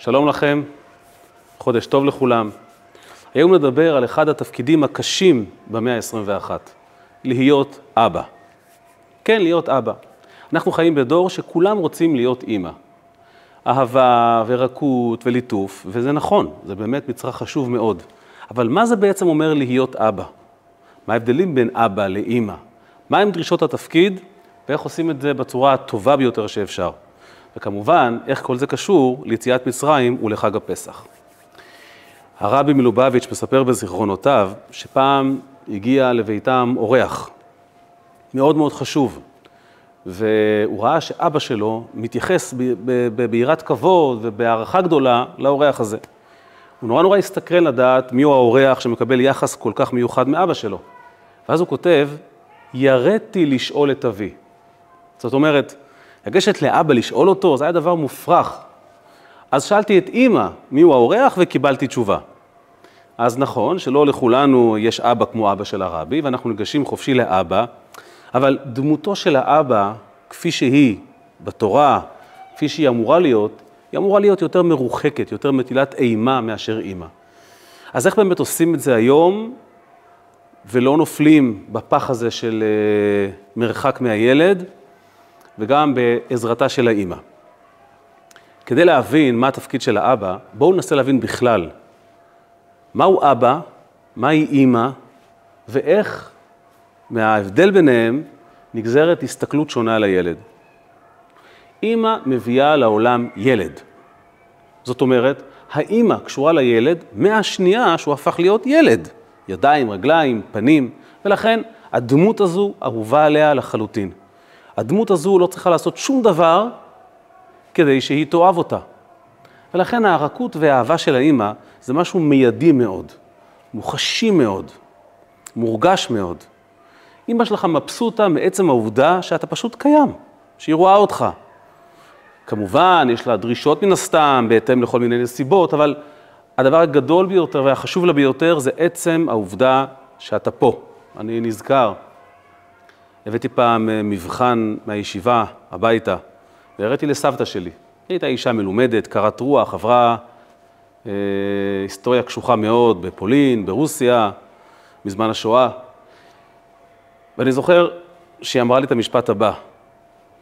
שלום לכם, חודש טוב לכולם. היום נדבר על אחד התפקידים הקשים במאה ה-21, להיות אבא. כן, להיות אבא. אנחנו חיים בדור שכולם רוצים להיות אימא. אהבה ורקות וליטוף, וזה נכון, זה באמת מצרך חשוב מאוד. אבל מה זה בעצם אומר להיות אבא? מה ההבדלים בין אבא לאימא? מהם דרישות התפקיד ואיך עושים את זה בצורה הטובה ביותר שאפשר? וכמובן, איך כל זה קשור ליציאת מצרים ולחג הפסח. הרבי מלובביץ' מספר בזיכרונותיו שפעם הגיע לביתם אורח מאוד מאוד חשוב, והוא ראה שאבא שלו מתייחס ביראת כבוד ובהערכה גדולה לאורח הזה. הוא נורא נורא הסתקרן לדעת מיהו האורח שמקבל יחס כל כך מיוחד מאבא שלו. ואז הוא כותב, ירדתי לשאול את אבי. זאת אומרת, לגשת לאבא לשאול אותו, זה היה דבר מופרך. אז שאלתי את אימא מיהו האורח וקיבלתי תשובה. אז נכון שלא לכולנו יש אבא כמו אבא של הרבי, ואנחנו ניגשים חופשי לאבא, אבל דמותו של האבא, כפי שהיא בתורה, כפי שהיא אמורה להיות, היא אמורה להיות יותר מרוחקת, יותר מטילת אימה מאשר אימא. אז איך באמת עושים את זה היום, ולא נופלים בפח הזה של אה, מרחק מהילד, וגם בעזרתה של האימא. כדי להבין מה התפקיד של האבא, בואו ננסה להבין בכלל מהו אבא, מהי אימא, ואיך מההבדל ביניהם נגזרת הסתכלות שונה על הילד. אימא מביאה לעולם ילד. זאת אומרת, האימא קשורה לילד מהשנייה שהוא הפך להיות ילד. ידיים, רגליים, פנים, ולכן הדמות הזו אהובה עליה לחלוטין. הדמות הזו לא צריכה לעשות שום דבר כדי שהיא תאהב אותה. ולכן הרכות והאהבה של האימא זה משהו מיידי מאוד, מוחשי מאוד, מורגש מאוד. אימא שלך מבסוטה מעצם העובדה שאתה פשוט קיים, שהיא רואה אותך. כמובן, יש לה דרישות מן הסתם, בהתאם לכל מיני נסיבות, אבל הדבר הגדול ביותר והחשוב לה ביותר זה עצם העובדה שאתה פה. אני נזכר, הבאתי פעם אה, מבחן מהישיבה הביתה, והראיתי לסבתא שלי. היא הייתה אישה מלומדת, קרת רוח, עברה אה, היסטוריה קשוחה מאוד בפולין, ברוסיה, בזמן השואה. ואני זוכר שהיא אמרה לי את המשפט הבא,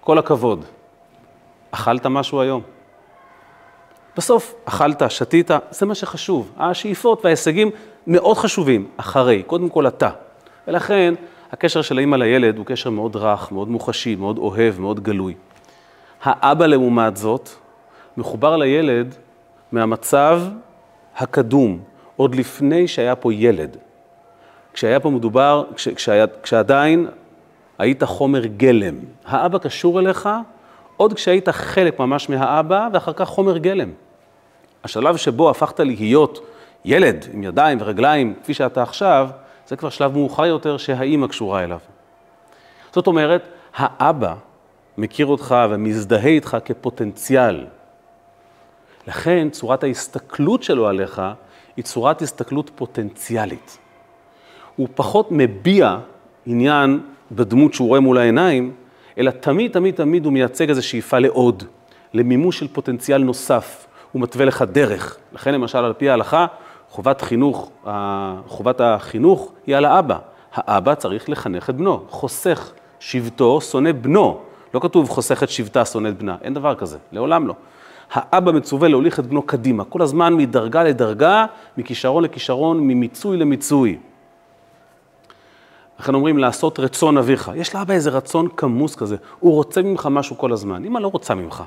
כל הכבוד, אכלת משהו היום? בסוף אכלת, שתית, זה מה שחשוב. השאיפות וההישגים מאוד חשובים, אחרי, קודם כל אתה. ולכן הקשר של האמא לילד הוא קשר מאוד רך, מאוד מוחשי, מאוד אוהב, מאוד גלוי. האבא לעומת זאת מחובר לילד מהמצב הקדום, עוד לפני שהיה פה ילד. כשהיה פה מדובר, כש, כשהיה, כשעדיין היית חומר גלם. האבא קשור אליך עוד כשהיית חלק ממש מהאבא, ואחר כך חומר גלם. השלב שבו הפכת להיות ילד עם ידיים ורגליים, כפי שאתה עכשיו, זה כבר שלב מאוחר יותר שהאימא קשורה אליו. זאת אומרת, האבא מכיר אותך ומזדהה איתך כפוטנציאל. לכן צורת ההסתכלות שלו עליך היא צורת הסתכלות פוטנציאלית. הוא פחות מביע עניין בדמות שהוא רואה מול העיניים, אלא תמיד, תמיד, תמיד הוא מייצג איזו שאיפה לעוד, למימוש של פוטנציאל נוסף. הוא מתווה לך דרך. לכן למשל, על פי ההלכה, חובת חינוך, חובת החינוך היא על האבא. האבא צריך לחנך את בנו, חוסך שבטו, שונא בנו. לא כתוב חוסך את שבטה, שונא את בנה, אין דבר כזה, לעולם לא. האבא מצווה להוליך את בנו קדימה, כל הזמן מדרגה לדרגה, מכישרון לכישרון, ממיצוי למיצוי. לכן אומרים לעשות רצון אביך. יש לאבא איזה רצון כמוס כזה, הוא רוצה ממך משהו כל הזמן. אמא לא רוצה ממך.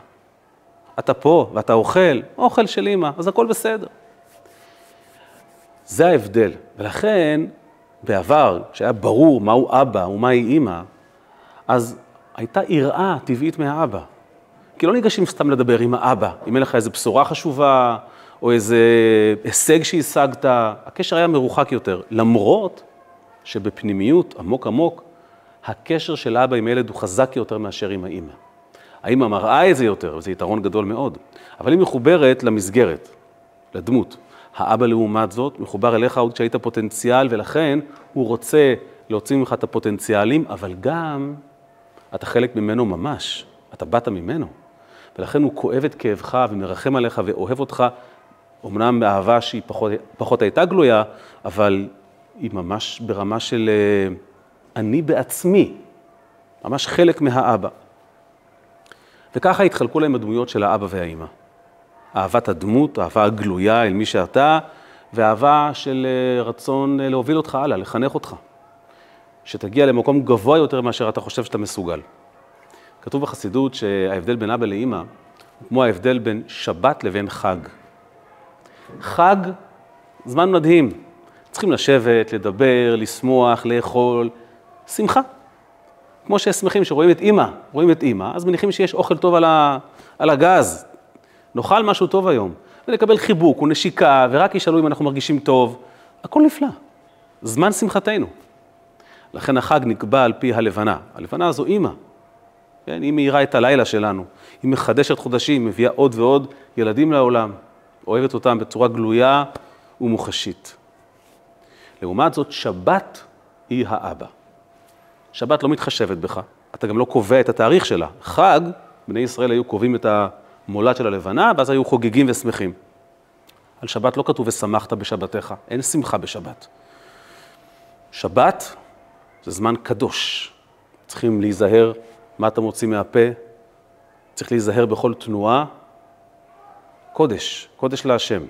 אתה פה ואתה אוכל, אוכל של אמא, אז הכל בסדר. זה ההבדל. ולכן, בעבר, כשהיה ברור מהו אבא ומהי אימא, אז הייתה יראה טבעית מהאבא. כי לא ניגשים סתם לדבר עם האבא, אם אין לך איזו בשורה חשובה, או איזה הישג שהשגת, הקשר היה מרוחק יותר. למרות שבפנימיות, עמוק עמוק, הקשר של אבא עם ילד הוא חזק יותר מאשר עם האימא. האימא מראה את זה יותר, וזה יתרון גדול מאוד, אבל היא מחוברת למסגרת, לדמות. האבא לעומת זאת מחובר אליך עוד כשהיית פוטנציאל, ולכן הוא רוצה להוציא ממך את הפוטנציאלים, אבל גם אתה חלק ממנו ממש, אתה באת ממנו. ולכן הוא כואב את כאבך ומרחם עליך ואוהב אותך, אמנם באהבה שהיא פחות, פחות הייתה גלויה, אבל היא ממש ברמה של אה, אני בעצמי, ממש חלק מהאבא. וככה התחלקו להם הדמויות של האבא והאימא. אהבת הדמות, אהבה הגלויה אל מי שאתה, ואהבה של אה, רצון אה, להוביל אותך הלאה, לחנך אותך. שתגיע למקום גבוה יותר מאשר אתה חושב שאתה מסוגל. כתוב בחסידות שההבדל בין אבא לאימא הוא כמו ההבדל בין שבת לבין חג. חג, זמן מדהים. צריכים לשבת, לדבר, לשמוח, לאכול, שמחה. כמו ששמחים שרואים את אימא, רואים את אימא, אז מניחים שיש אוכל טוב על, ה, על הגז. נאכל משהו טוב היום, ונקבל חיבוק ונשיקה, ורק ישאלו אם אנחנו מרגישים טוב. הכל נפלא. זמן שמחתנו. לכן החג נקבע על פי הלבנה. הלבנה זו אימא. כן, היא מאירה את הלילה שלנו. היא מחדשת חודשים, מביאה עוד ועוד ילדים לעולם. אוהבת אותם בצורה גלויה ומוחשית. לעומת זאת, שבת היא האבא. שבת לא מתחשבת בך, אתה גם לא קובע את התאריך שלה. חג, בני ישראל היו קובעים את המולד של הלבנה, ואז היו חוגגים ושמחים. על שבת לא כתוב ושמחת בשבתך, אין שמחה בשבת. שבת זה זמן קדוש. צריכים להיזהר מה אתה מוציא מהפה, צריך להיזהר בכל תנועה. קודש, קודש להשם.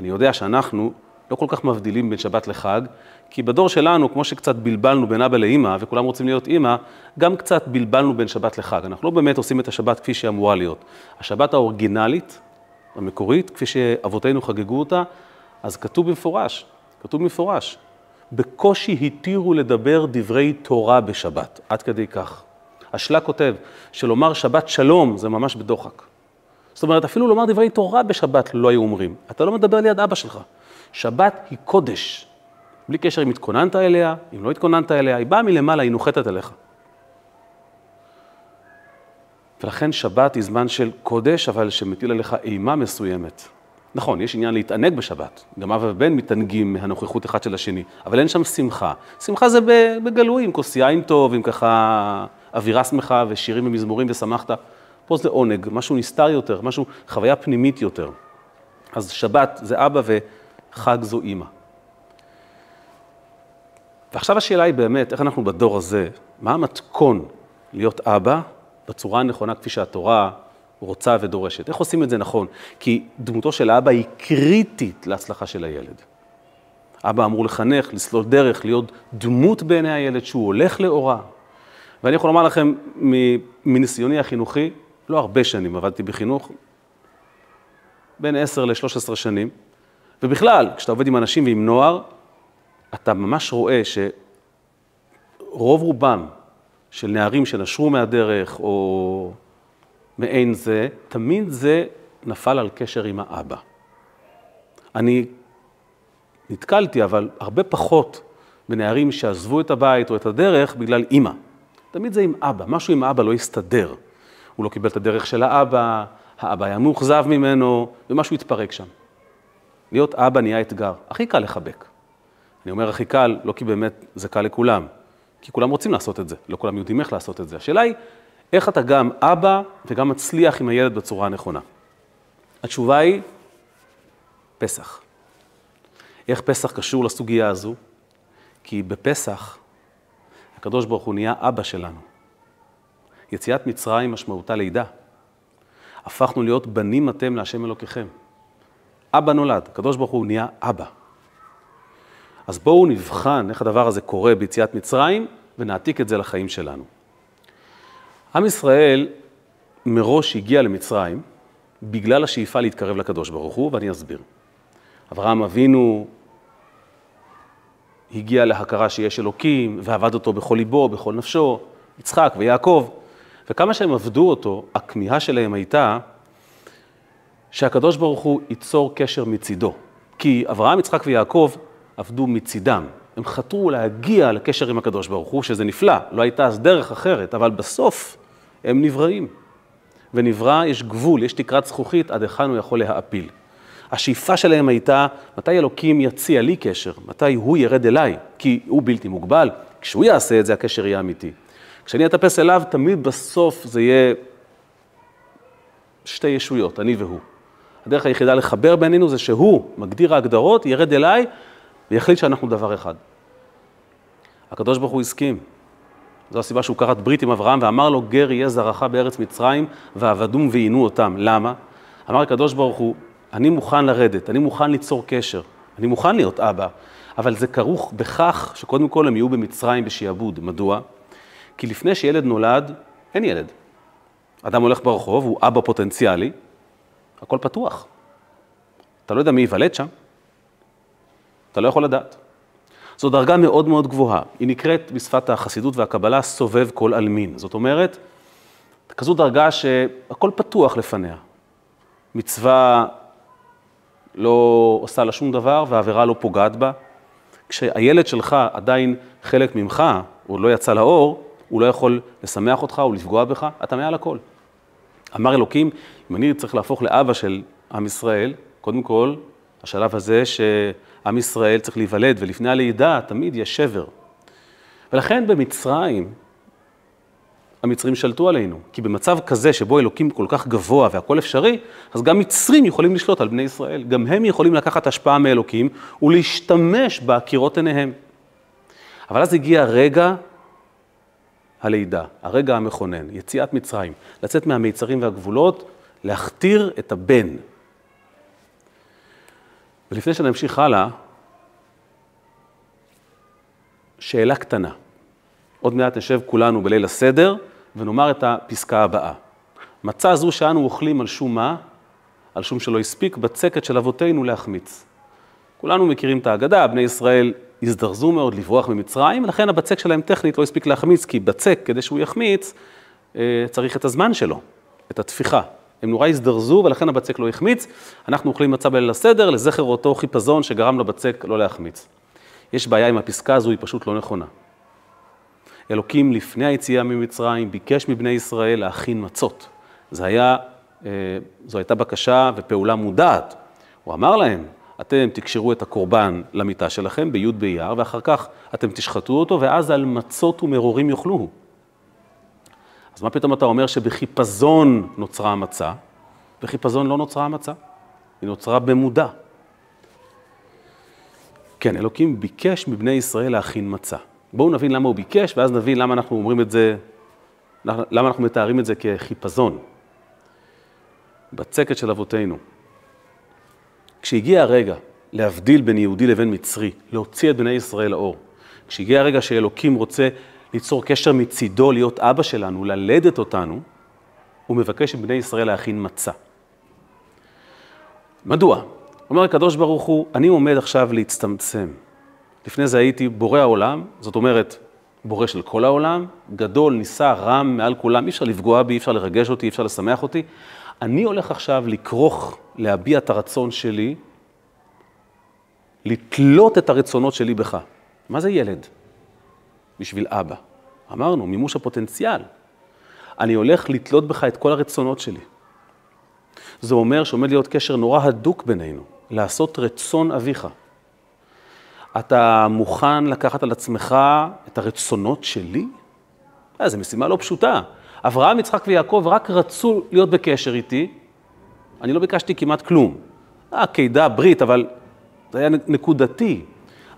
אני יודע שאנחנו לא כל כך מבדילים בין שבת לחג, כי בדור שלנו, כמו שקצת בלבלנו בין אבא לאימא, וכולם רוצים להיות אימא, גם קצת בלבלנו בין שבת לחג. אנחנו לא באמת עושים את השבת כפי שהיא אמורה להיות. השבת האורגינלית, המקורית, כפי שאבותינו חגגו אותה, אז כתוב במפורש, כתוב במפורש, בקושי התירו לדבר דברי תורה בשבת, עד כדי כך. השלה כותב שלומר שבת שלום זה ממש בדוחק. זאת אומרת, אפילו לומר דברי תורה בשבת לא היו אומרים. אתה לא מדבר ליד אבא שלך. שבת היא קודש. בלי קשר אם התכוננת אליה, אם לא התכוננת אליה, היא באה מלמעלה, היא נוחתת עליך. ולכן שבת היא זמן של קודש, אבל שמטיל עליך אימה מסוימת. נכון, יש עניין להתענג בשבת, גם אב ובן מתענגים מהנוכחות אחד של השני, אבל אין שם שמחה. שמחה זה בגלוי, עם כוס יין טוב, עם ככה אווירה שמחה ושירים ומזמורים ושמחת. פה זה עונג, משהו נסתר יותר, משהו, חוויה פנימית יותר. אז שבת זה אבא וחג זו אימא. ועכשיו השאלה היא באמת, איך אנחנו בדור הזה, מה המתכון להיות אבא בצורה הנכונה כפי שהתורה רוצה ודורשת? איך עושים את זה נכון? כי דמותו של האבא היא קריטית להצלחה של הילד. אבא אמור לחנך, לסלול דרך, להיות דמות בעיני הילד שהוא הולך לאורה. ואני יכול לומר לכם, מניסיוני החינוכי, לא הרבה שנים עבדתי בחינוך, בין 10 ל-13 שנים, ובכלל, כשאתה עובד עם אנשים ועם נוער, אתה ממש רואה שרוב רובם של נערים שנשרו מהדרך או מעין זה, תמיד זה נפל על קשר עם האבא. אני נתקלתי, אבל הרבה פחות בנערים שעזבו את הבית או את הדרך בגלל אימא. תמיד זה עם אבא, משהו עם האבא לא הסתדר. הוא לא קיבל את הדרך של האבא, האבא היה מאוכזב ממנו, ומשהו התפרק שם. להיות אבא נהיה אתגר, הכי קל לחבק. אני אומר הכי קל, לא כי באמת זה קל לכולם, כי כולם רוצים לעשות את זה, לא כולם יודעים איך לעשות את זה. השאלה היא, איך אתה גם אבא וגם מצליח עם הילד בצורה הנכונה? התשובה היא, פסח. איך פסח קשור לסוגיה הזו? כי בפסח הקדוש ברוך הוא נהיה אבא שלנו. יציאת מצרים משמעותה לידה. הפכנו להיות בנים אתם להשם אלוקיכם. אבא נולד, הקדוש ברוך הוא נהיה אבא. אז בואו נבחן איך הדבר הזה קורה ביציאת מצרים ונעתיק את זה לחיים שלנו. עם ישראל מראש הגיע למצרים בגלל השאיפה להתקרב לקדוש ברוך הוא, ואני אסביר. אברהם אבינו הגיע להכרה שיש אלוקים, ועבד אותו בכל ליבו, בכל נפשו, יצחק ויעקב, וכמה שהם עבדו אותו, הכמיהה שלהם הייתה שהקדוש ברוך הוא ייצור קשר מצידו. כי אברהם, יצחק ויעקב עבדו מצידם. הם חתרו להגיע לקשר עם הקדוש ברוך הוא, שזה נפלא, לא הייתה אז דרך אחרת, אבל בסוף הם נבראים. ונברא, יש גבול, יש תקרת זכוכית עד היכן הוא יכול להעפיל. השאיפה שלהם הייתה, מתי אלוקים יציע לי קשר? מתי הוא ירד אליי? כי הוא בלתי מוגבל. כשהוא יעשה את זה, הקשר יהיה אמיתי. כשאני אטפס אליו, תמיד בסוף זה יהיה שתי ישויות, אני והוא. הדרך היחידה לחבר בינינו זה שהוא מגדיר ההגדרות, ירד אליי ויחליט שאנחנו דבר אחד. הקדוש ברוך הוא הסכים. זו הסיבה שהוא כרת ברית עם אברהם ואמר לו, גר יהיה זרעך בארץ מצרים ועבדום ועינו אותם. למה? אמר הקדוש ברוך הוא, אני מוכן לרדת, אני מוכן ליצור קשר, אני מוכן להיות אבא, אבל זה כרוך בכך שקודם כל הם יהיו במצרים בשעבוד. מדוע? כי לפני שילד נולד, אין ילד. אדם הולך ברחוב, הוא אבא פוטנציאלי, הכל פתוח. אתה לא יודע מי ייוולד שם, אתה לא יכול לדעת. זו דרגה מאוד מאוד גבוהה, היא נקראת בשפת החסידות והקבלה סובב כל עלמין. זאת אומרת, כזו דרגה שהכל פתוח לפניה. מצווה לא עושה לה שום דבר והעבירה לא פוגעת בה. כשהילד שלך עדיין חלק ממך, הוא לא יצא לאור, הוא לא יכול לשמח אותך או לפגוע בך, אתה מעל הכל. אמר אלוקים, אם אני צריך להפוך לאבא של עם ישראל, קודם כל, השלב הזה שעם ישראל צריך להיוולד, ולפני הלידה תמיד יש שבר. ולכן במצרים, המצרים שלטו עלינו. כי במצב כזה שבו אלוקים כל כך גבוה והכל אפשרי, אז גם מצרים יכולים לשלוט על בני ישראל. גם הם יכולים לקחת השפעה מאלוקים ולהשתמש בקירות עיניהם. אבל אז הגיע רגע הלידה, הרגע המכונן, יציאת מצרים, לצאת מהמיצרים והגבולות, להכתיר את הבן. ולפני שנמשיך הלאה, שאלה קטנה. עוד מעט נשב כולנו בליל הסדר ונאמר את הפסקה הבאה. מצה זו שאנו אוכלים על שום מה? על שום שלא הספיק בצקת של אבותינו להחמיץ. כולנו מכירים את ההגדה, בני ישראל הזדרזו מאוד לברוח ממצרים, ולכן הבצק שלהם טכנית לא הספיק להחמיץ, כי בצק, כדי שהוא יחמיץ, אה, צריך את הזמן שלו, את התפיחה. הם נורא הזדרזו, ולכן הבצק לא החמיץ. אנחנו אוכלים מצה בליל הסדר לזכר אותו חיפזון שגרם לבצק לא להחמיץ. יש בעיה עם הפסקה הזו, היא פשוט לא נכונה. אלוקים לפני היציאה ממצרים ביקש מבני ישראל להכין מצות. זה היה, אה, זו הייתה בקשה ופעולה מודעת. הוא אמר להם, אתם תקשרו את הקורבן למיטה שלכם בי' באייר, ואחר כך אתם תשחטו אותו, ואז על מצות ומרורים יאכלוהו. אז מה פתאום אתה אומר שבחיפזון נוצרה המצה? בחיפזון לא נוצרה המצה, היא נוצרה במודע. כן, אלוקים ביקש מבני ישראל להכין מצה. בואו נבין למה הוא ביקש, ואז נבין למה אנחנו אומרים את זה, למה אנחנו מתארים את זה כחיפזון. בצקת של אבותינו. כשהגיע הרגע להבדיל בין יהודי לבין מצרי, להוציא את בני ישראל לאור, כשהגיע הרגע שאלוקים רוצה ליצור קשר מצידו, להיות אבא שלנו, ללדת אותנו, הוא מבקש מבני ישראל להכין מצה. מדוע? אומר הקדוש ברוך הוא, אני עומד עכשיו להצטמצם. לפני זה הייתי בורא העולם, זאת אומרת, בורא של כל העולם, גדול, נישא, רם, מעל כולם, אי אפשר לפגוע בי, אי אפשר לרגש אותי, אי אפשר לשמח אותי. אני הולך עכשיו לכרוך, להביע את הרצון שלי, לתלות את הרצונות שלי בך. מה זה ילד? בשביל אבא. אמרנו, מימוש הפוטנציאל. אני הולך לתלות בך את כל הרצונות שלי. זה אומר שעומד להיות קשר נורא הדוק בינינו, לעשות רצון אביך. אתה מוכן לקחת על עצמך את הרצונות שלי? אה, זו משימה לא פשוטה. אברהם, יצחק ויעקב רק רצו להיות בקשר איתי, אני לא ביקשתי כמעט כלום. אה, קידה, ברית, אבל זה היה נקודתי.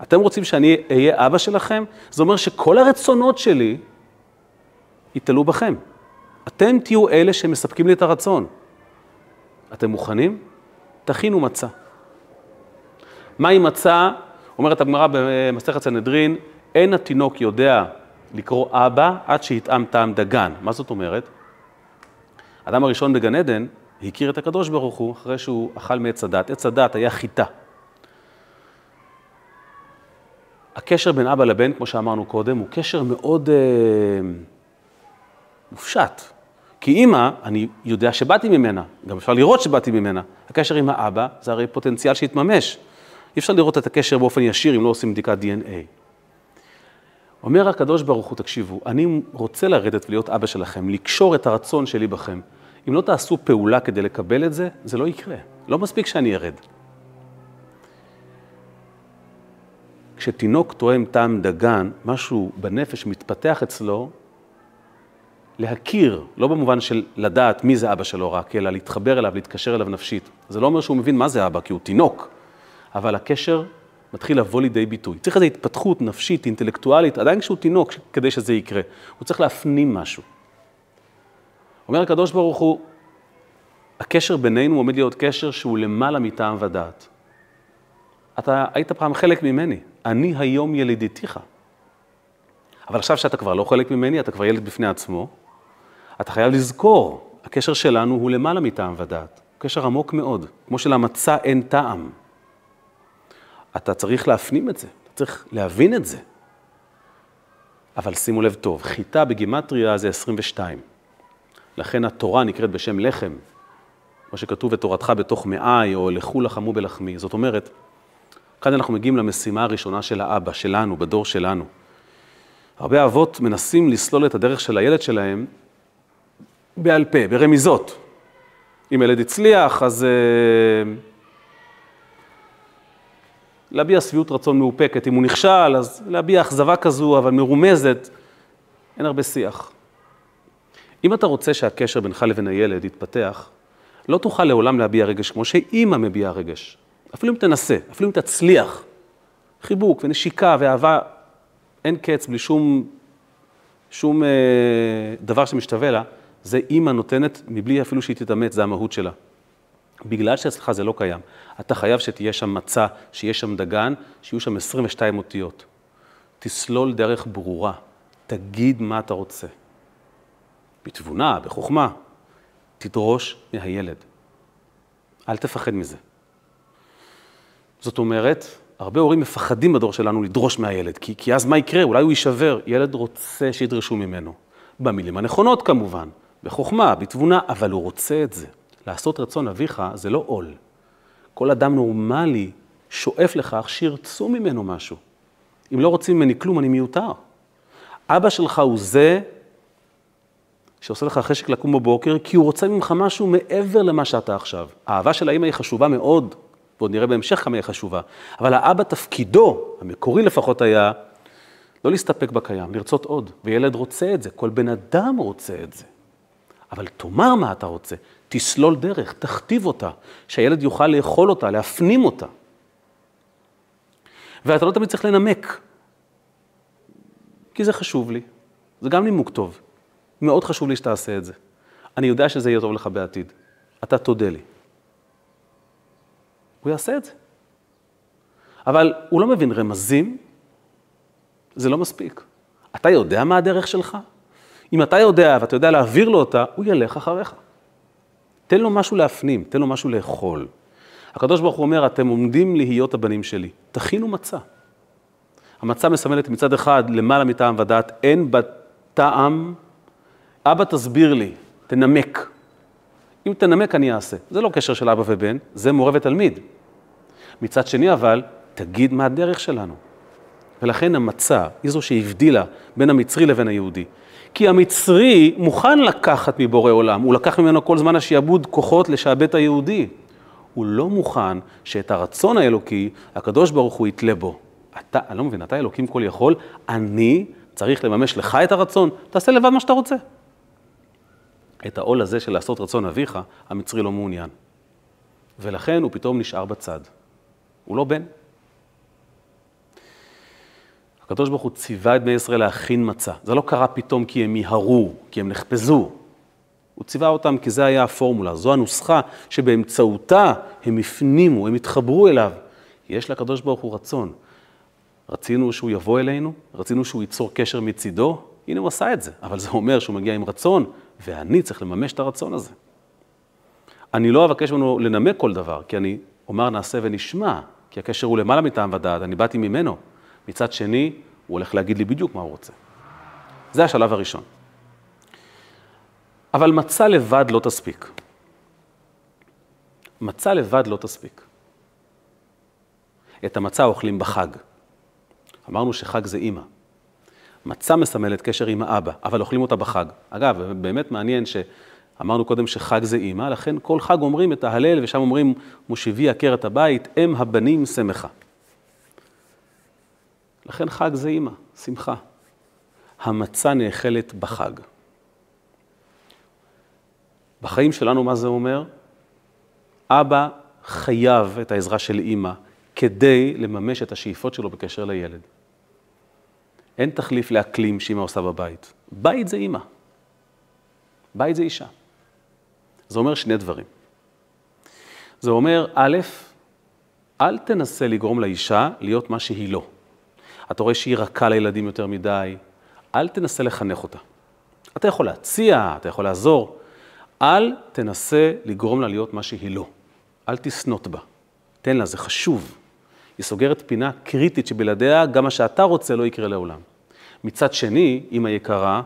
אתם רוצים שאני אהיה אבא שלכם? זה אומר שכל הרצונות שלי יתלו בכם. אתם תהיו אלה שמספקים לי את הרצון. אתם מוכנים? תכינו מצה. מהי מצה? אומרת הגמרא במסכת סנהדרין, אין התינוק יודע לקרוא אבא עד שיטעם טעם דגן. מה זאת אומרת? האדם הראשון בגן עדן הכיר את הקדוש ברוך הוא אחרי שהוא אכל מעץ הדת. עץ הדת היה חיטה. הקשר בין אבא לבן, כמו שאמרנו קודם, הוא קשר מאוד אה, מופשט. כי אימא, אני יודע שבאתי ממנה, גם אפשר לראות שבאתי ממנה. הקשר עם האבא זה הרי פוטנציאל שהתממש. אי אפשר לראות את הקשר באופן ישיר אם לא עושים בדיקת DNA. אומר הקדוש ברוך הוא, תקשיבו, אני רוצה לרדת ולהיות אבא שלכם, לקשור את הרצון שלי בכם. אם לא תעשו פעולה כדי לקבל את זה, זה לא יקרה. לא מספיק שאני ארד. כשתינוק תואם טעם דגן, משהו בנפש מתפתח אצלו, להכיר, לא במובן של לדעת מי זה אבא שלו רק, אלא להתחבר אליו, להתקשר אליו נפשית. זה לא אומר שהוא מבין מה זה אבא, כי הוא תינוק, אבל הקשר מתחיל לבוא לידי ביטוי. צריך איזו התפתחות נפשית, אינטלקטואלית, עדיין כשהוא תינוק, כדי שזה יקרה. הוא צריך להפנים משהו. אומר הקדוש ברוך הוא, הקשר בינינו עומד להיות קשר שהוא למעלה מטעם ודעת. אתה היית פעם חלק ממני, אני היום ילידיתיך. אבל עכשיו שאתה כבר לא חלק ממני, אתה כבר ילד בפני עצמו, אתה חייב לזכור, הקשר שלנו הוא למעלה מטעם ודעת. קשר עמוק מאוד, כמו שלמצה אין טעם. אתה צריך להפנים את זה, אתה צריך להבין את זה. אבל שימו לב טוב, חיטה בגימטריה זה 22. לכן התורה נקראת בשם לחם, מה שכתוב ותורתך בתוך מאי, או לכו לחמו בלחמי. זאת אומרת, כאן אנחנו מגיעים למשימה הראשונה של האבא, שלנו, בדור שלנו. הרבה אבות מנסים לסלול את הדרך של הילד שלהם בעל פה, ברמיזות. אם ילד הצליח, אז uh, להביע שביעות רצון מאופקת. אם הוא נכשל, אז להביע אכזבה כזו, אבל מרומזת. אין הרבה שיח. אם אתה רוצה שהקשר בינך לבין הילד יתפתח, לא תוכל לעולם להביע רגש כמו שאימא מביעה רגש. אפילו אם תנסה, אפילו אם תצליח. חיבוק ונשיקה ואהבה, אין קץ בלי שום, שום אה, דבר שמשתווה לה, זה אימא נותנת מבלי אפילו שהיא תתאמץ, זה המהות שלה. בגלל שאצלך זה לא קיים, אתה חייב שתהיה שם מצה, שיהיה שם דגן, שיהיו שם 22 אותיות. תסלול דרך ברורה, תגיד מה אתה רוצה. בתבונה, בחוכמה, תדרוש מהילד. אל תפחד מזה. זאת אומרת, הרבה הורים מפחדים בדור שלנו לדרוש מהילד, כי, כי אז מה יקרה? אולי הוא יישבר. ילד רוצה שידרשו ממנו. במילים הנכונות כמובן, בחוכמה, בתבונה, אבל הוא רוצה את זה. לעשות רצון אביך זה לא עול. כל אדם נורמלי שואף לכך שירצו ממנו משהו. אם לא רוצים ממני כלום, אני מיותר. אבא שלך הוא זה שעושה לך חשק לקום בבוקר, כי הוא רוצה ממך משהו מעבר למה שאתה עכשיו. האהבה של האמא היא חשובה מאוד, ועוד נראה בהמשך כמה היא חשובה, אבל האבא תפקידו, המקורי לפחות היה, לא להסתפק בקיים, לרצות עוד, וילד רוצה את זה, כל בן אדם רוצה את זה. אבל תאמר מה אתה רוצה, תסלול דרך, תכתיב אותה, שהילד יוכל לאכול אותה, להפנים אותה. ואתה לא תמיד צריך לנמק, כי זה חשוב לי, זה גם נימוק טוב. מאוד חשוב לי שתעשה את זה. אני יודע שזה יהיה טוב לך בעתיד. אתה תודה לי. הוא יעשה את זה. אבל הוא לא מבין רמזים, זה לא מספיק. אתה יודע מה הדרך שלך? אם אתה יודע ואתה יודע להעביר לו אותה, הוא ילך אחריך. תן לו משהו להפנים, תן לו משהו לאכול. הקדוש ברוך הוא אומר, אתם עומדים להיות הבנים שלי, תכינו מצה. המצה מסמלת מצד אחד למעלה מטעם ודעת, אין בה טעם אבא תסביר לי, תנמק. אם תנמק אני אעשה. זה לא קשר של אבא ובן, זה מורה ותלמיד. מצד שני אבל, תגיד מה הדרך שלנו. ולכן המצה היא זו שהבדילה בין המצרי לבין היהודי. כי המצרי מוכן לקחת מבורא עולם, הוא לקח ממנו כל זמן השיעבוד כוחות לשעבד היהודי. הוא לא מוכן שאת הרצון האלוקי, הקדוש ברוך הוא יתלה בו. אתה, אני לא מבין, אתה אלוקים כל יכול, אני צריך לממש לך את הרצון, תעשה לבד מה שאתה רוצה. את העול הזה של לעשות רצון אביך, המצרי לא מעוניין. ולכן הוא פתאום נשאר בצד. הוא לא בן. הקדוש ברוך הוא ציווה את בני ישראל להכין מצה. זה לא קרה פתאום כי הם מיהרו, כי הם נחפזו. הוא ציווה אותם כי זה היה הפורמולה, זו הנוסחה שבאמצעותה הם הפנימו, הם התחברו אליו. יש לקדוש ברוך הוא רצון. רצינו שהוא יבוא אלינו, רצינו שהוא ייצור קשר מצידו, הנה הוא עשה את זה, אבל זה אומר שהוא מגיע עם רצון, ואני צריך לממש את הרצון הזה. אני לא אבקש ממנו לנמק כל דבר, כי אני אומר נעשה ונשמע, כי הקשר הוא למעלה מטעם ודעת, אני באתי ממנו. מצד שני, הוא הולך להגיד לי בדיוק מה הוא רוצה. זה השלב הראשון. אבל מצה לבד לא תספיק. מצה לבד לא תספיק. את המצה אוכלים בחג. אמרנו שחג זה אימא. מצה מסמלת קשר עם האבא, אבל אוכלים אותה בחג. אגב, באמת מעניין שאמרנו קודם שחג זה אימא, לכן כל חג אומרים את ההלל, ושם אומרים, מושיבי עקרת הבית, אם הבנים שמחה. לכן חג זה אימא, שמחה. המצה נאכלת בחג. בחיים שלנו, מה זה אומר? אבא חייב את העזרה של אימא כדי לממש את השאיפות שלו בקשר לילד. אין תחליף לאקלים שאימא עושה בבית. בית זה אימא. בית זה אישה. זה אומר שני דברים. זה אומר, א', אל תנסה לגרום לאישה להיות מה שהיא לא. אתה רואה שהיא רכה לילדים יותר מדי, אל תנסה לחנך אותה. אתה יכול להציע, אתה יכול לעזור, אל תנסה לגרום לה להיות מה שהיא לא. אל תסנוט בה. תן לה, זה חשוב. היא סוגרת פינה קריטית שבלעדיה גם מה שאתה רוצה לא יקרה לעולם. מצד שני, אמא יקרה,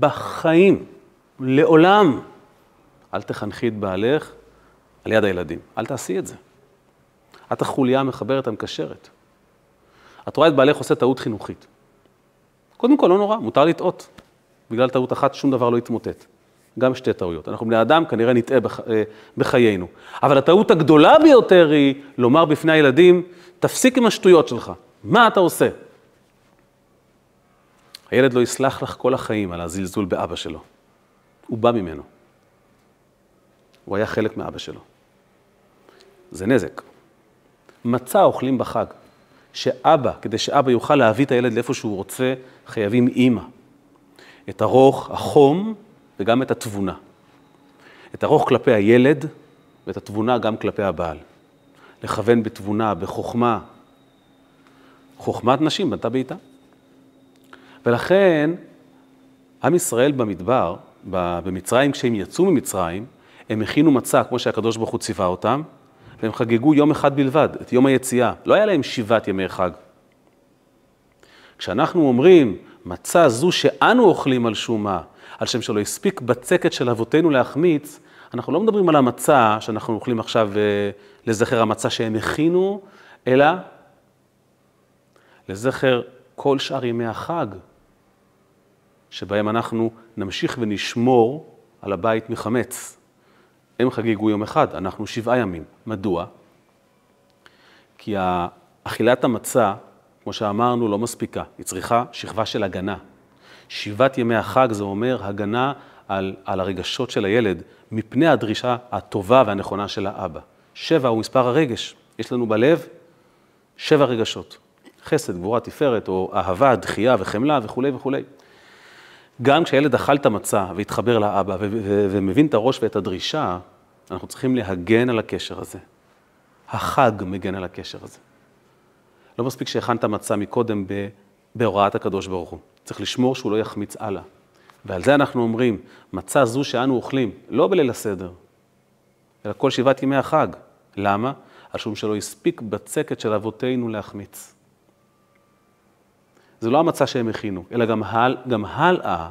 בחיים, לעולם, אל תחנכי את בעלך על יד הילדים. אל תעשי את זה. את החוליה המחברת, המקשרת. את רואה את בעלך עושה טעות חינוכית. קודם כל, לא נורא, מותר לטעות. בגלל טעות אחת שום דבר לא יתמוטט. גם שתי טעויות. אנחנו בני אדם, כנראה נטעה בח... אה, בחיינו. אבל הטעות הגדולה ביותר היא לומר בפני הילדים, תפסיק עם השטויות שלך, מה אתה עושה? הילד לא יסלח לך כל החיים על הזלזול באבא שלו. הוא בא ממנו. הוא היה חלק מאבא שלו. זה נזק. מצה אוכלים בחג. שאבא, כדי שאבא יוכל להביא את הילד לאיפה שהוא רוצה, חייבים אימא. את הרוך, החום וגם את התבונה. את הרוך כלפי הילד ואת התבונה גם כלפי הבעל. לכוון בתבונה, בחוכמה. חוכמת נשים בנתה בעיטה. ולכן, עם ישראל במדבר, במצרים, כשהם יצאו ממצרים, הם הכינו מצה, כמו שהקדוש ברוך הוא ציווה אותם, והם חגגו יום אחד בלבד, את יום היציאה. לא היה להם שבעת ימי חג. כשאנחנו אומרים, מצה זו שאנו אוכלים על שומה, על שם שלא הספיק בצקת של אבותינו להחמיץ, אנחנו לא מדברים על המצה שאנחנו אוכלים עכשיו אה, לזכר המצה שהם הכינו, אלא לזכר כל שאר ימי החג, שבהם אנחנו נמשיך ונשמור על הבית מחמץ. הם חגגו יום אחד, אנחנו שבעה ימים. מדוע? כי אכילת המצה, כמו שאמרנו, לא מספיקה. היא צריכה שכבה של הגנה. שבעת ימי החג זה אומר הגנה על, על הרגשות של הילד מפני הדרישה הטובה והנכונה של האבא. שבע הוא מספר הרגש. יש לנו בלב שבע רגשות. חסד, גבורה, תפארת, או אהבה, דחייה וחמלה וכולי וכולי. גם כשהילד אכל את המצה והתחבר לאבא ומבין את הראש ואת הדרישה, אנחנו צריכים להגן על הקשר הזה. החג מגן על הקשר הזה. לא מספיק שהכנת מצה מקודם בהוראת הקדוש ברוך הוא. צריך לשמור שהוא לא יחמיץ הלאה. ועל זה אנחנו אומרים, מצה זו שאנו אוכלים, לא בליל הסדר, אלא כל שבעת ימי החג. למה? על שום שלא הספיק בצקת של אבותינו להחמיץ. זה לא המצה שהם הכינו, אלא גם, הל, גם הלאה,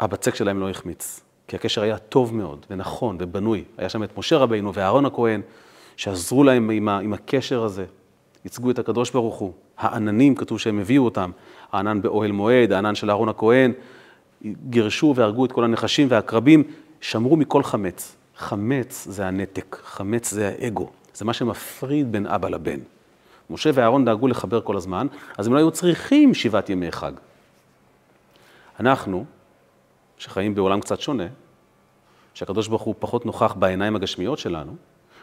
הבצק שלהם לא החמיץ. כי הקשר היה טוב מאוד ונכון ובנוי. היה שם את משה רבינו ואהרון הכהן, שעזרו להם עם, ה, עם הקשר הזה. ייצגו את הקדוש ברוך הוא. העננים, כתוב שהם הביאו אותם. הענן באוהל מועד, הענן של אהרון הכהן. גירשו והרגו את כל הנחשים והעקרבים, שמרו מכל חמץ. חמץ זה הנתק, חמץ זה האגו. זה מה שמפריד בין אבא לבן. משה ואהרון דאגו לחבר כל הזמן, אז הם לא היו צריכים שבעת ימי חג. אנחנו, שחיים בעולם קצת שונה, שהקדוש ברוך הוא פחות נוכח בעיניים הגשמיות שלנו,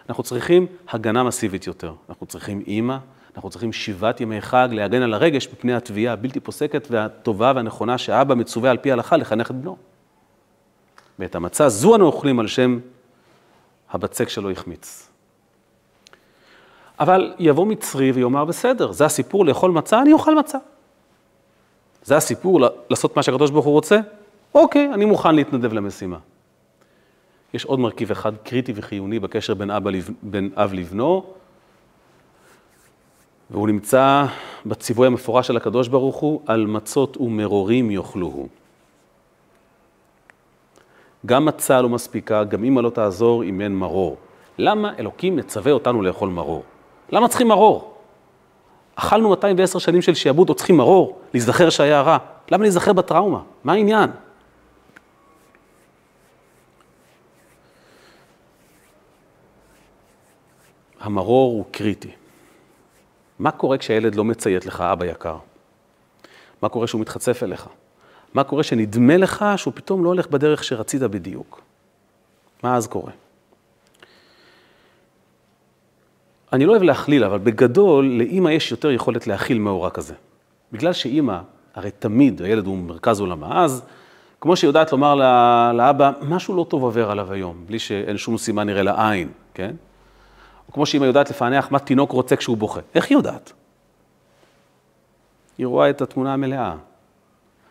אנחנו צריכים הגנה מסיבית יותר. אנחנו צריכים אימא, אנחנו צריכים שבעת ימי חג להגן על הרגש מפני התביעה הבלתי פוסקת והטובה והנכונה שאבא מצווה על פי ההלכה לחנך את בנו. ואת המצה זו אנו אוכלים על שם הבצק שלא החמיץ. אבל יבוא מצרי ויאמר, בסדר, זה הסיפור לאכול מצה, אני אוכל מצה. זה הסיפור לעשות מה שהקדוש ברוך הוא רוצה? אוקיי, אני מוכן להתנדב למשימה. יש עוד מרכיב אחד קריטי וחיוני בקשר בין, אבא, בין אב לבנו, והוא נמצא בציווי המפורש של הקדוש ברוך הוא, על מצות ומרורים יאכלוהו. גם מצה לא מספיקה, גם אמא לא תעזור אם אין מרור. למה אלוקים מצווה אותנו לאכול מרור? למה צריכים מרור? אכלנו 210 שנים של שיעבוד, עוד צריכים מרור, להיזכר שהיה רע. למה להיזכר בטראומה? מה העניין? המרור הוא קריטי. מה קורה כשהילד לא מציית לך, אבא יקר? מה קורה כשהוא מתחצף אליך? מה קורה שנדמה לך שהוא פתאום לא הולך בדרך שרצית בדיוק? מה אז קורה? אני לא אוהב להכליל, אבל בגדול, לאימא יש יותר יכולת להכיל מאורע כזה. בגלל שאימא, הרי תמיד הילד הוא מרכז עולמה, אז כמו שהיא יודעת לומר לאבא, משהו לא טוב עובר עליו היום, בלי שאין שום סימן נראה לעין, כן? או כמו שאימא יודעת לפענח מה תינוק רוצה כשהוא בוכה. איך היא יודעת? היא רואה את התמונה המלאה.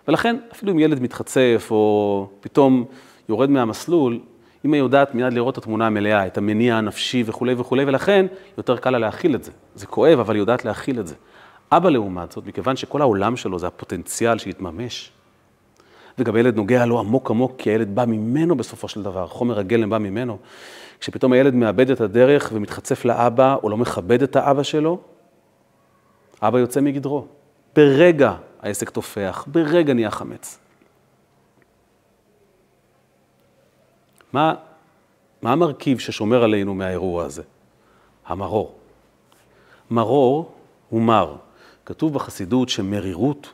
ולכן, אפילו אם ילד מתחצף או פתאום יורד מהמסלול, אמא יודעת מיד לראות את התמונה המלאה, את המניע הנפשי וכולי וכולי, ולכן יותר קל לה להכיל את זה. זה כואב, אבל היא יודעת להכיל את זה. אבא לעומת זאת, מכיוון שכל העולם שלו זה הפוטנציאל שיתממש, וגם הילד נוגע לו עמוק עמוק, כי הילד בא ממנו בסופו של דבר, חומר הגלם בא ממנו. כשפתאום הילד מאבד את הדרך ומתחצף לאבא, או לא מכבד את האבא שלו, אבא יוצא מגדרו. ברגע העסק תופח, ברגע נהיה חמץ. מה, מה המרכיב ששומר עלינו מהאירוע הזה? המרור. מרור הוא מר. כתוב בחסידות שמרירות,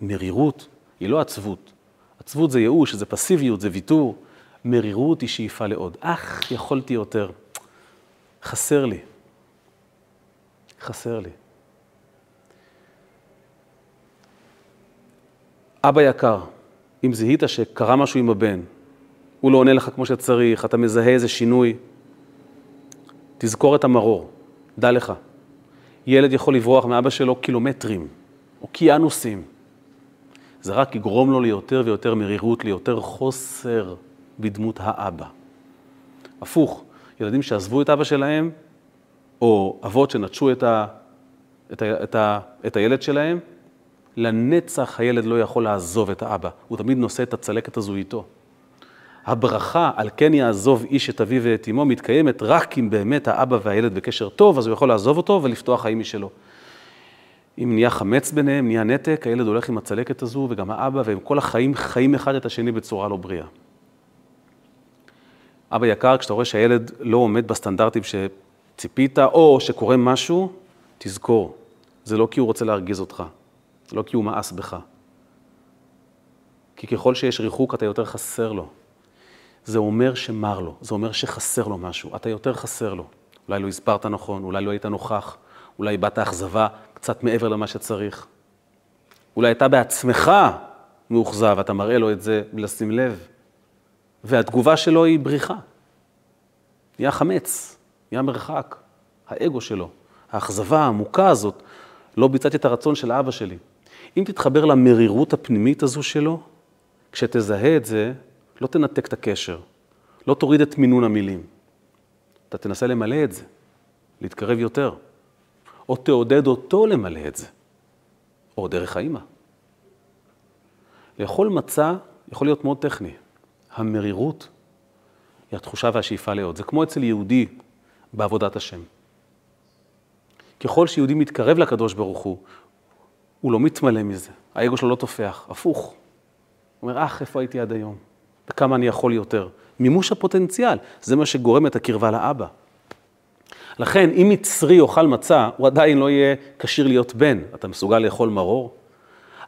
מרירות היא לא עצבות. עצבות זה ייאוש, זה פסיביות, זה ויתור. מרירות היא שאיפה לעוד. אך, יכולתי יותר. חסר לי. חסר לי. אבא יקר, אם זיהית שקרה משהו עם הבן, הוא לא עונה לך כמו שצריך, אתה מזהה איזה שינוי, תזכור את המרור, דע לך. ילד יכול לברוח מאבא שלו קילומטרים, אוקיינוסים. זה רק יגרום לו ליותר ויותר מרירות, ליותר חוסר בדמות האבא. הפוך, ילדים שעזבו את אבא שלהם, או אבות שנטשו את, ה, את, ה, את, ה, את הילד שלהם, לנצח הילד לא יכול לעזוב את האבא, הוא תמיד נושא את הצלקת הזו איתו. הברכה על כן יעזוב איש את אביו ואת אמו מתקיימת רק אם באמת האבא והילד בקשר טוב, אז הוא יכול לעזוב אותו ולפתוח חיים משלו. אם נהיה חמץ ביניהם, נהיה נתק, הילד הולך עם הצלקת הזו, וגם האבא, והם כל החיים חיים אחד את השני בצורה לא בריאה. אבא יקר, כשאתה רואה שהילד לא עומד בסטנדרטים שציפית, או שקורה משהו, תזכור, זה לא כי הוא רוצה להרגיז אותך, לא כי הוא מאס בך. כי ככל שיש ריחוק, אתה יותר חסר לו. זה אומר שמר לו, זה אומר שחסר לו משהו, אתה יותר חסר לו. אולי לא הסברת נכון, אולי לא היית נוכח, אולי באת אכזבה קצת מעבר למה שצריך. אולי אתה בעצמך מאוכזב, אתה מראה לו את זה בלי לשים לב, והתגובה שלו היא בריחה. נהיה חמץ, נהיה מרחק, האגו שלו, האכזבה העמוקה הזאת, לא ביצעתי את הרצון של אבא שלי. אם תתחבר למרירות הפנימית הזו שלו, כשתזהה את זה, לא תנתק את הקשר, לא תוריד את מינון המילים. אתה תנסה למלא את זה, להתקרב יותר, או תעודד אותו למלא את זה, או דרך האימא. לאכול מצה יכול להיות מאוד טכני. המרירות היא התחושה והשאיפה לעוד. זה כמו אצל יהודי בעבודת השם. ככל שיהודי מתקרב לקדוש ברוך הוא, הוא לא מתמלא מזה, האגו שלו לא תופח, הפוך. הוא אומר, אך, איפה הייתי עד היום? וכמה אני יכול יותר. מימוש הפוטנציאל, זה מה שגורם את הקרבה לאבא. לכן, אם מצרי יאכל מצה, הוא עדיין לא יהיה כשיר להיות בן. אתה מסוגל לאכול מרור?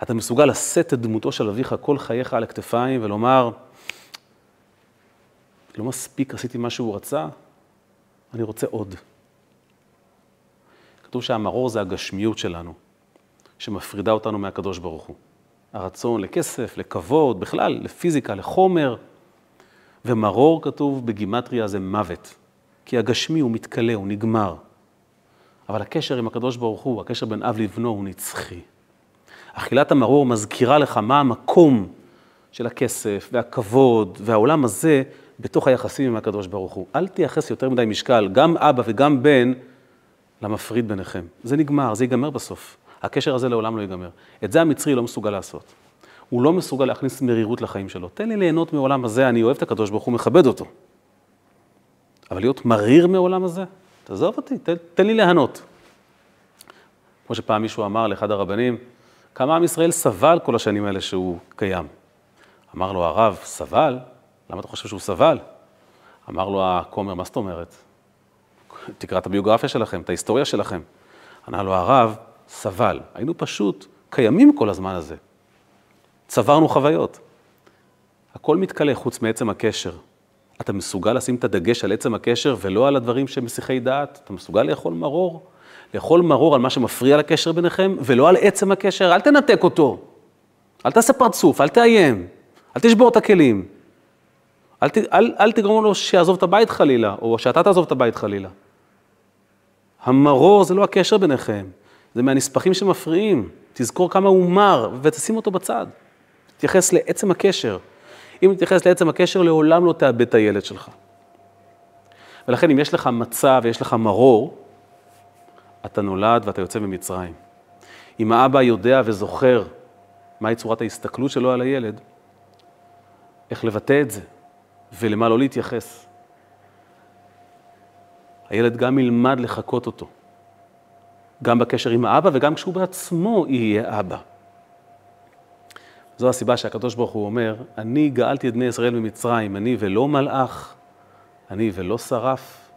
אתה מסוגל לשאת את דמותו של אביך כל חייך על הכתפיים ולומר, לא מספיק עשיתי מה שהוא רצה, אני רוצה עוד. כתוב שהמרור זה הגשמיות שלנו, שמפרידה אותנו מהקדוש ברוך הוא. הרצון לכסף, לכבוד, בכלל, לפיזיקה, לחומר. ומרור כתוב בגימטריה זה מוות, כי הגשמי הוא מתכלה, הוא נגמר. אבל הקשר עם הקדוש ברוך הוא, הקשר בין אב לבנו, הוא נצחי. אכילת המרור מזכירה לך מה המקום של הכסף והכבוד והעולם הזה בתוך היחסים עם הקדוש ברוך הוא. אל תייחס יותר מדי משקל, גם אבא וגם בן, למפריד ביניכם. זה נגמר, זה ייגמר בסוף. הקשר הזה לעולם לא ייגמר. את זה המצרי לא מסוגל לעשות. הוא לא מסוגל להכניס מרירות לחיים שלו. תן לי ליהנות מעולם הזה, אני אוהב את הקדוש ברוך הוא, מכבד אותו. אבל להיות מריר מעולם הזה? תעזוב אותי, תן, תן לי ליהנות. כמו שפעם מישהו אמר לאחד הרבנים, כמה עם ישראל סבל כל השנים האלה שהוא קיים. אמר לו הרב, סבל? למה אתה חושב שהוא סבל? אמר לו הכומר, מה זאת אומרת? תקרא את הביוגרפיה שלכם, את ההיסטוריה שלכם. ענה לו הרב, סבל. היינו פשוט קיימים כל הזמן הזה. צברנו חוויות. הכל מתכלה חוץ מעצם הקשר. אתה מסוגל לשים את הדגש על עצם הקשר ולא על הדברים שהם מסיחי דעת? אתה מסוגל לאכול מרור? לאכול מרור על מה שמפריע לקשר ביניכם, ולא על עצם הקשר? אל תנתק אותו. אל תעשה פרצוף, אל תאיים, אל תשבור את הכלים. אל, אל, אל תגרום לו שיעזוב את הבית חלילה, או שאתה תעזוב את הבית חלילה. המרור זה לא הקשר ביניכם, זה מהנספחים שמפריעים. תזכור כמה הוא מר, ותשים אותו בצד. תתייחס לעצם הקשר. אם תתייחס לעצם הקשר, לעולם לא תאבד את הילד שלך. ולכן אם יש לך מצע ויש לך מרור, אתה נולד ואתה יוצא ממצרים. אם האבא יודע וזוכר מהי צורת ההסתכלות שלו על הילד, איך לבטא את זה ולמה לא להתייחס. הילד גם ילמד לחקות אותו, גם בקשר עם האבא וגם כשהוא בעצמו יהיה אבא. זו הסיבה שהקדוש ברוך הוא אומר, אני גאלתי את בני ישראל ממצרים, אני ולא מלאך, אני ולא שרף,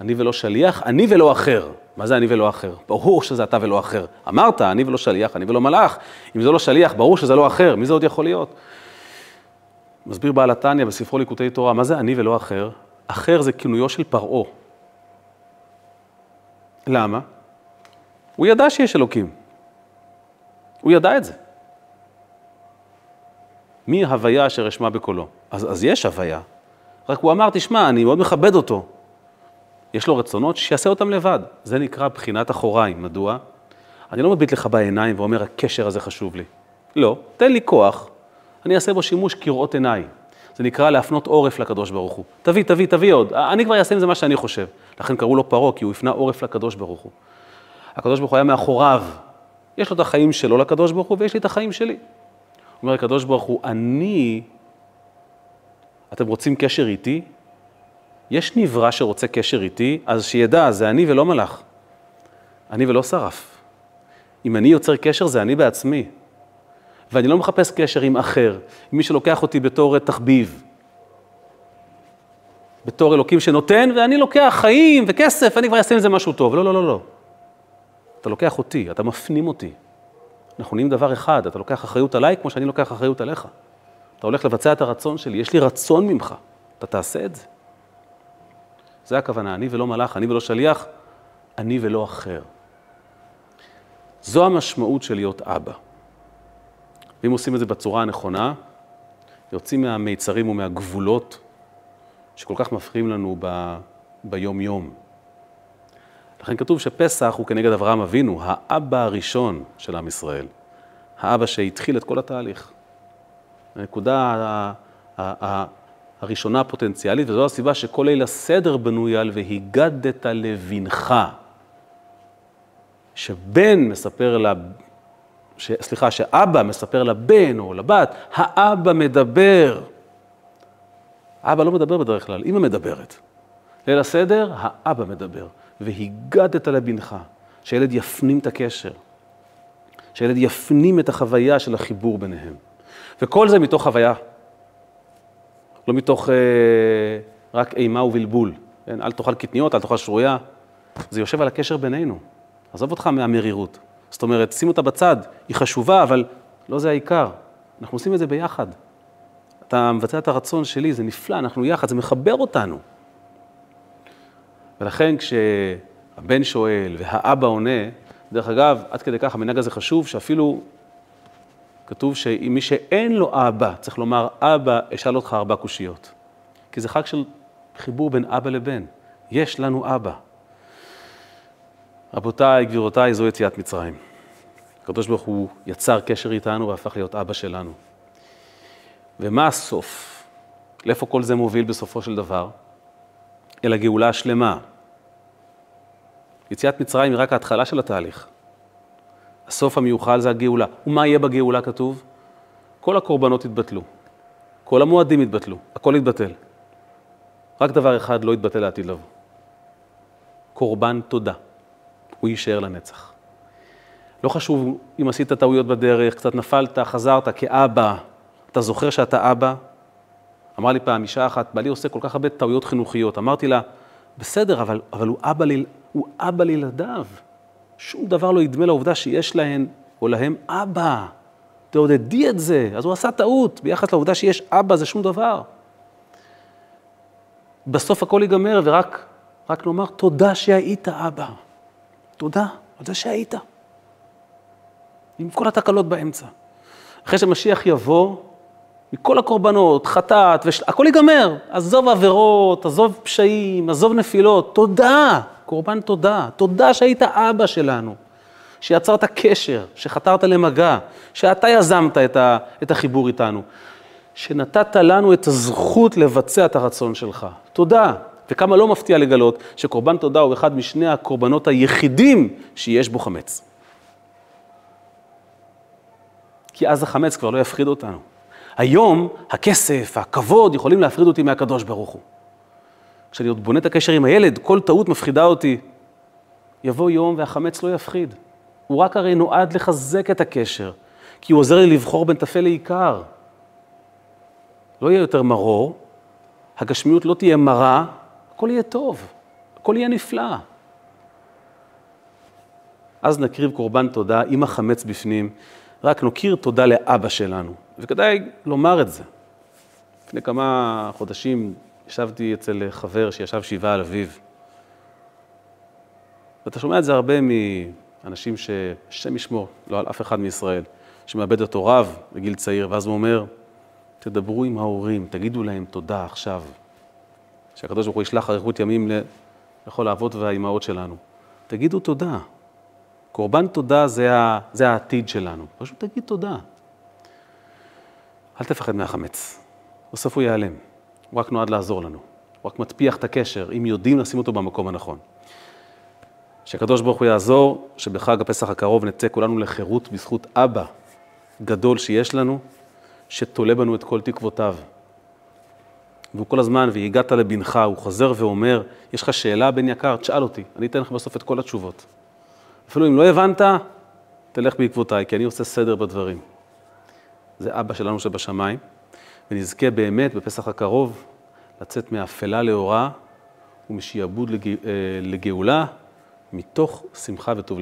אני ולא שליח, אני ולא אחר. מה זה אני ולא אחר? ברור שזה אתה ולא אחר. אמרת, אני ולא שליח, אני ולא מלאך. אם זה לא שליח, ברור שזה לא אחר, מי זה עוד יכול להיות? מסביר בעל התניא בספרו ליקוטי תורה, מה זה אני ולא אחר? אחר זה כינויו של פרעה. למה? הוא ידע שיש אלוקים. הוא ידע את זה. מי הוויה אשר אשמע בקולו? אז, אז יש הוויה. רק הוא אמר, תשמע, אני מאוד מכבד אותו. יש לו רצונות, שיעשה אותם לבד. זה נקרא בחינת אחוריים. מדוע? אני לא מביט לך בעיניים ואומר, הקשר הזה חשוב לי. לא, תן לי כוח, אני אעשה בו שימוש כראות עיניי. זה נקרא להפנות עורף לקדוש ברוך הוא. תביא, תביא, תביא עוד. אני כבר אעשה עם זה מה שאני חושב. לכן קראו לו פרעה, כי הוא הפנה עורף לקדוש ברוך הוא. הקדוש ברוך הוא היה מאחוריו. יש לו את החיים שלו לקדוש ברוך הוא, ויש לי את החיים שלי. אומר הקדוש ברוך הוא, אני, אתם רוצים קשר איתי? יש נברא שרוצה קשר איתי, אז שידע, זה אני ולא מלאך. אני ולא שרף. אם אני יוצר קשר, זה אני בעצמי. ואני לא מחפש קשר עם אחר, עם מי שלוקח אותי בתור תחביב. בתור אלוקים שנותן, ואני לוקח חיים וכסף, אני כבר אעשה עם זה משהו טוב. לא, לא, לא, לא. אתה לוקח אותי, אתה מפנים אותי. אנחנו נהיים דבר אחד, אתה לוקח אחריות עליי כמו שאני לוקח אחריות עליך. אתה הולך לבצע את הרצון שלי, יש לי רצון ממך, אתה תעשה את זה. זה הכוונה, אני ולא מלאך, אני ולא שליח, אני ולא אחר. זו המשמעות של להיות אבא. ואם עושים את זה בצורה הנכונה, יוצאים מהמיצרים ומהגבולות שכל כך מפריעים לנו ב... ביום-יום. לכן כתוב שפסח הוא כנגד אברהם אבינו, האבא הראשון של עם ישראל. האבא שהתחיל את כל התהליך. הנקודה הראשונה הפוטנציאלית, וזו הסיבה שכל ליל הסדר בנוי על והיגדת לבנך. שבן מספר ל... ש... סליחה, שאבא מספר לבן או לבת, האבא מדבר. אבא לא מדבר בדרך כלל, אמא מדברת. ליל הסדר, האבא מדבר. והיגדת לבנך, שהילד יפנים את הקשר, שהילד יפנים את החוויה של החיבור ביניהם. וכל זה מתוך חוויה, לא מתוך אה, רק אימה ובלבול. כן? אל תאכל קטניות, אל תאכל שרויה. זה יושב על הקשר בינינו. עזוב אותך מהמרירות. זאת אומרת, שים אותה בצד, היא חשובה, אבל לא זה העיקר. אנחנו עושים את זה ביחד. אתה מבצע את הרצון שלי, זה נפלא, אנחנו יחד, זה מחבר אותנו. ולכן כשהבן שואל והאבא עונה, דרך אגב, עד כדי כך המנהג הזה חשוב, שאפילו כתוב שמי שאין לו אבא, צריך לומר, אבא, אשאל אותך ארבע קושיות. כי זה חג של חיבור בין אבא לבן. יש לנו אבא. רבותיי, גבירותיי, זו יציאת מצרים. הקדוש ברוך הוא יצר קשר איתנו והפך להיות אבא שלנו. ומה הסוף? לאיפה כל זה מוביל בסופו של דבר? אל הגאולה השלמה. יציאת מצרים היא רק ההתחלה של התהליך. הסוף המיוחל זה הגאולה. ומה יהיה בגאולה כתוב? כל הקורבנות יתבטלו, כל המועדים יתבטלו, הכל יתבטל. רק דבר אחד לא יתבטל לעתיד לבוא. קורבן תודה. הוא יישאר לנצח. לא חשוב אם עשית טעויות בדרך, קצת נפלת, חזרת כאבא, אתה זוכר שאתה אבא? אמרה לי פעם אישה אחת, בעלי עושה כל כך הרבה טעויות חינוכיות. אמרתי לה, בסדר, אבל, אבל הוא, אבא ל, הוא אבא לילדיו. שום דבר לא ידמה לעובדה שיש להן או להם אבא. תעודדי את זה. אז הוא עשה טעות, ביחס לעובדה שיש אבא זה שום דבר. בסוף הכל ייגמר, ורק רק נאמר תודה שהיית אבא. תודה על זה שהיית. עם כל התקלות באמצע. אחרי שמשיח יבוא, מכל הקורבנות, חטאת, וש... הכל ייגמר. עזוב עבירות, עזוב פשעים, עזוב נפילות. תודה, קורבן תודה. תודה שהיית אבא שלנו. שיצרת קשר, שחתרת למגע, שאתה יזמת את, ה, את החיבור איתנו, שנתת לנו את הזכות לבצע את הרצון שלך. תודה. וכמה לא מפתיע לגלות שקורבן תודה הוא אחד משני הקורבנות היחידים שיש בו חמץ. כי אז החמץ כבר לא יפחיד אותנו. היום הכסף, הכבוד, יכולים להפריד אותי מהקדוש ברוך הוא. כשאני עוד בונה את הקשר עם הילד, כל טעות מפחידה אותי. יבוא יום והחמץ לא יפחיד. הוא רק הרי נועד לחזק את הקשר, כי הוא עוזר לי לבחור בין טפל לעיקר. לא יהיה יותר מרור, הגשמיות לא תהיה מרה, הכל יהיה טוב, הכל יהיה נפלא. אז נקריב קורבן תודה עם החמץ בפנים, רק נוקיר תודה לאבא שלנו, וכדאי לומר את זה. לפני כמה חודשים ישבתי אצל חבר שישב שבעה על אביו, ואתה שומע את זה הרבה מאנשים שהשם ישמור, לא על אף אחד מישראל, שמאבד את הוריו בגיל צעיר, ואז הוא אומר, תדברו עם ההורים, תגידו להם תודה עכשיו. שהקדוש ברוך הוא ישלח אריכות ימים לכל האבות והאימהות שלנו. תגידו תודה. קורבן תודה זה, ה, זה העתיד שלנו. פשוט תגיד תודה. אל תפחד מהחמץ, בסוף הוא ייעלם. הוא רק נועד לעזור לנו. הוא רק מטפיח את הקשר, אם יודעים לשים אותו במקום הנכון. שהקדוש ברוך הוא יעזור, שבחג הפסח הקרוב נצא כולנו לחירות בזכות אבא גדול שיש לנו, שתולה בנו את כל תקוותיו. והוא כל הזמן, והגעת לבנך, הוא חוזר ואומר, יש לך שאלה, בן יקר, תשאל אותי, אני אתן לך בסוף את כל התשובות. אפילו אם לא הבנת, תלך בעקבותיי, כי אני עושה סדר בדברים. זה אבא שלנו שבשמיים, ונזכה באמת בפסח הקרוב לצאת מאפלה לאורה ומשעבוד. אה, לגאולה, מתוך שמחה וטוב.